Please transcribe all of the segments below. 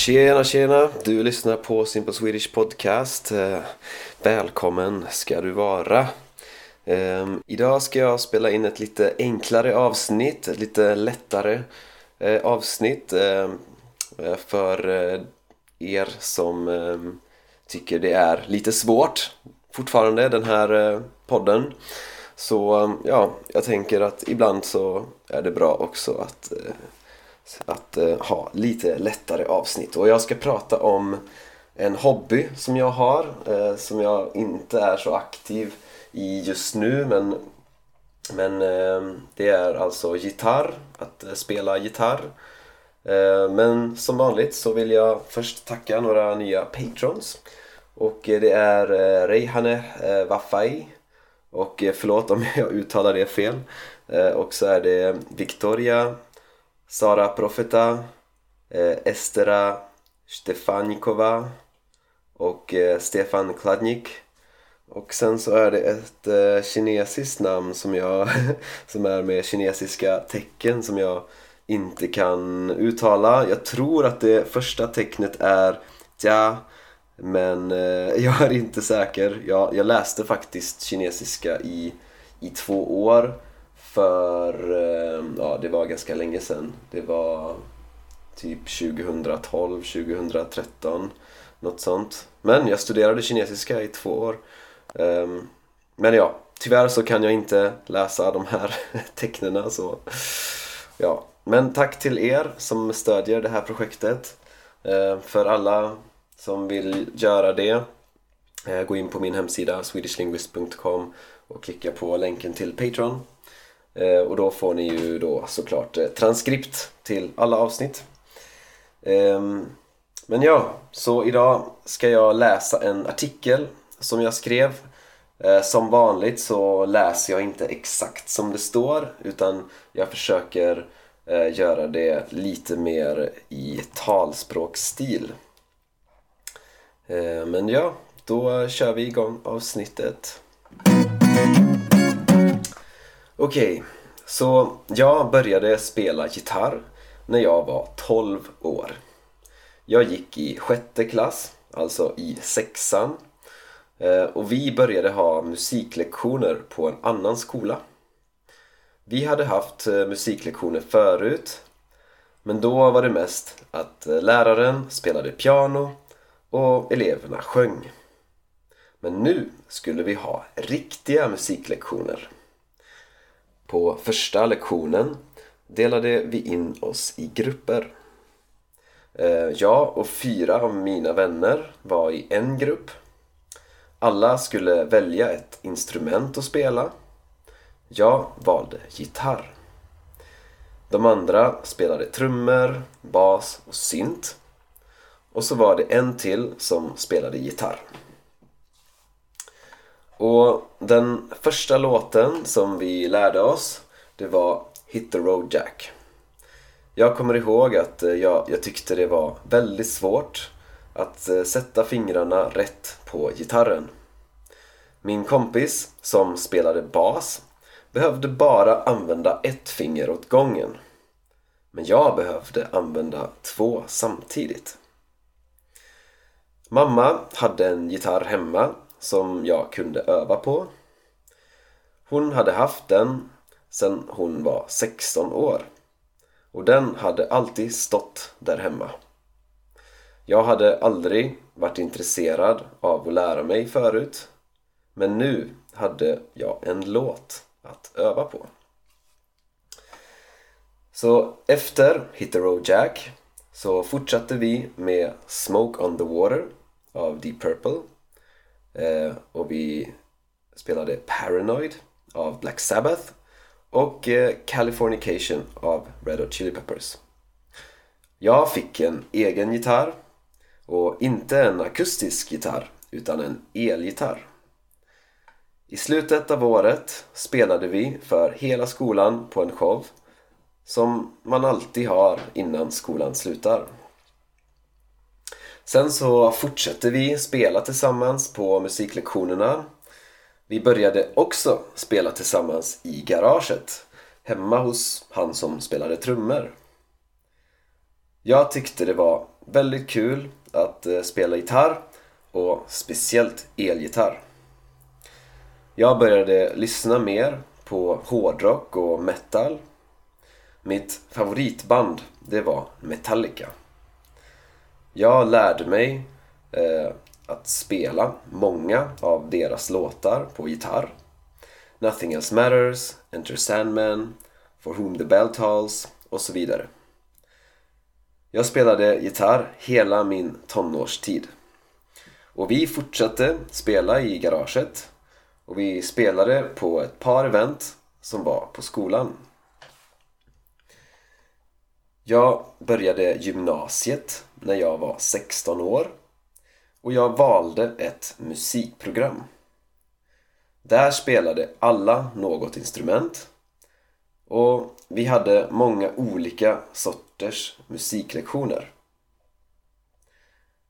Tjena tjena! Du lyssnar på Simple Swedish Podcast. Eh, välkommen ska du vara. Ehm, idag ska jag spela in ett lite enklare avsnitt, ett lite lättare eh, avsnitt ehm, eh, för er som ehm, tycker det är lite svårt fortfarande den här podden. Så ja, jag tänker att ibland så är det bra också att att eh, ha lite lättare avsnitt. Och jag ska prata om en hobby som jag har, eh, som jag inte är så aktiv i just nu men, men eh, det är alltså gitarr, att eh, spela gitarr. Eh, men som vanligt så vill jag först tacka några nya patrons. Och eh, det är eh, Reihane Waffai och förlåt om jag uttalar det fel. Och så är det Victoria Sara Profeta, eh, Estera Stefanikova och eh, Stefan Kladnik. Och sen så är det ett eh, kinesiskt namn som jag som är med kinesiska tecken som jag inte kan uttala. Jag tror att det första tecknet är ja men eh, jag är inte säker. Jag, jag läste faktiskt kinesiska i, i två år för, eh, ja det var ganska länge sedan. Det var typ 2012, 2013, något sånt. Men jag studerade kinesiska i två år. Ehm, men ja, tyvärr så kan jag inte läsa de här tecknena så ja. Men tack till er som stödjer det här projektet. Ehm, för alla som vill göra det, eh, gå in på min hemsida swedishlinguist.com och klicka på länken till Patreon Eh, och då får ni ju då såklart eh, transkript till alla avsnitt. Ehm, men ja, så idag ska jag läsa en artikel som jag skrev. Eh, som vanligt så läser jag inte exakt som det står utan jag försöker göra det lite mer i talspråksstil. Men ja, då kör vi igång avsnittet. Okej, okay, så jag började spela gitarr när jag var 12 år. Jag gick i sjätte klass, alltså i sexan. Eh, och vi började ha musiklektioner på en annan skola. Vi hade haft eh, musiklektioner förut men då var det mest att eh, läraren spelade piano och eleverna sjöng. Men nu skulle vi ha riktiga musiklektioner. På första lektionen delade vi in oss i grupper. Eh, jag och fyra av mina vänner var i en grupp. Alla skulle välja ett instrument att spela. Jag valde gitarr. De andra spelade trummor, bas och synt. Och så var det en till som spelade gitarr. Och den första låten som vi lärde oss det var Hit the Road Jack. Jag kommer ihåg att eh, jag, jag tyckte det var väldigt svårt att eh, sätta fingrarna rätt på gitarren. Min kompis som spelade bas behövde bara använda ett finger åt gången. Men jag behövde använda två samtidigt. Mamma hade en gitarr hemma som jag kunde öva på. Hon hade haft den sedan hon var 16 år och den hade alltid stått där hemma. Jag hade aldrig varit intresserad av att lära mig förut men nu hade jag en låt att öva på. Så efter Hit the Road Jack så fortsatte vi med Smoke on the Water av Deep Purple Eh, och vi spelade Paranoid av Black Sabbath och eh, Californication av Red Hot Chili Peppers. Jag fick en egen gitarr och inte en akustisk gitarr utan en elgitarr. I slutet av året spelade vi för hela skolan på en show som man alltid har innan skolan slutar. Sen så fortsatte vi spela tillsammans på musiklektionerna. Vi började också spela tillsammans i garaget hemma hos han som spelade trummor. Jag tyckte det var väldigt kul att eh, spela gitarr och speciellt elgitarr. Jag började lyssna mer på hårdrock och metal. Mitt favoritband, det var Metallica. Jag lärde mig eh, att spela många av deras låtar på gitarr. Nothing Else Matters, Enter Sandman, For Whom the Bell Tolls och så vidare. Jag spelade gitarr hela min tonårstid. Och vi fortsatte spela i garaget och vi spelade på ett par event som var på skolan. Jag började gymnasiet när jag var 16 år och jag valde ett musikprogram. Där spelade alla något instrument och vi hade många olika sorters musiklektioner.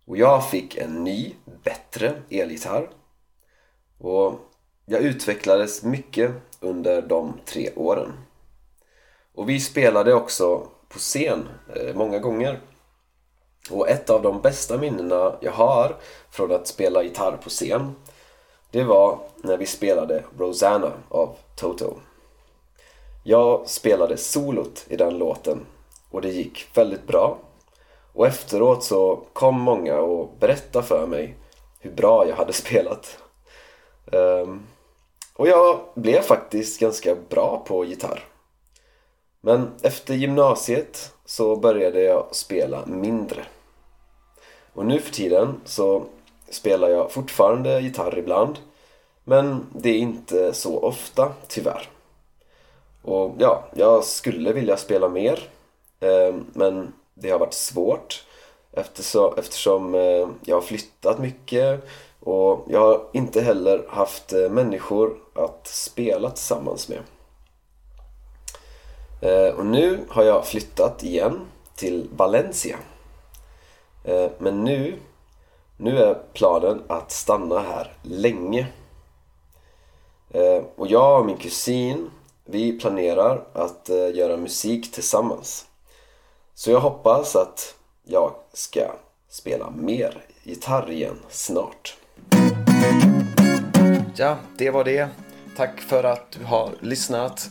Och jag fick en ny, bättre elgitarr och jag utvecklades mycket under de tre åren. Och vi spelade också på scen eh, många gånger. Och ett av de bästa minnena jag har från att spela gitarr på scen det var när vi spelade Rosanna av Toto. Jag spelade solot i den låten och det gick väldigt bra. Och efteråt så kom många och berättade för mig hur bra jag hade spelat. Um, och jag blev faktiskt ganska bra på gitarr. Men efter gymnasiet så började jag spela mindre. Och nu för tiden så spelar jag fortfarande gitarr ibland men det är inte så ofta, tyvärr. Och ja, jag skulle vilja spela mer eh, men det har varit svårt eftersom, eftersom eh, jag har flyttat mycket och jag har inte heller haft eh, människor att spela tillsammans med. Eh, och nu har jag flyttat igen till Valencia. Eh, men nu, nu är planen att stanna här länge. Eh, och jag och min kusin, vi planerar att göra musik tillsammans. Så jag hoppas att jag ska spela mer gitarr igen snart. Ja, det var det. Tack för att du har lyssnat.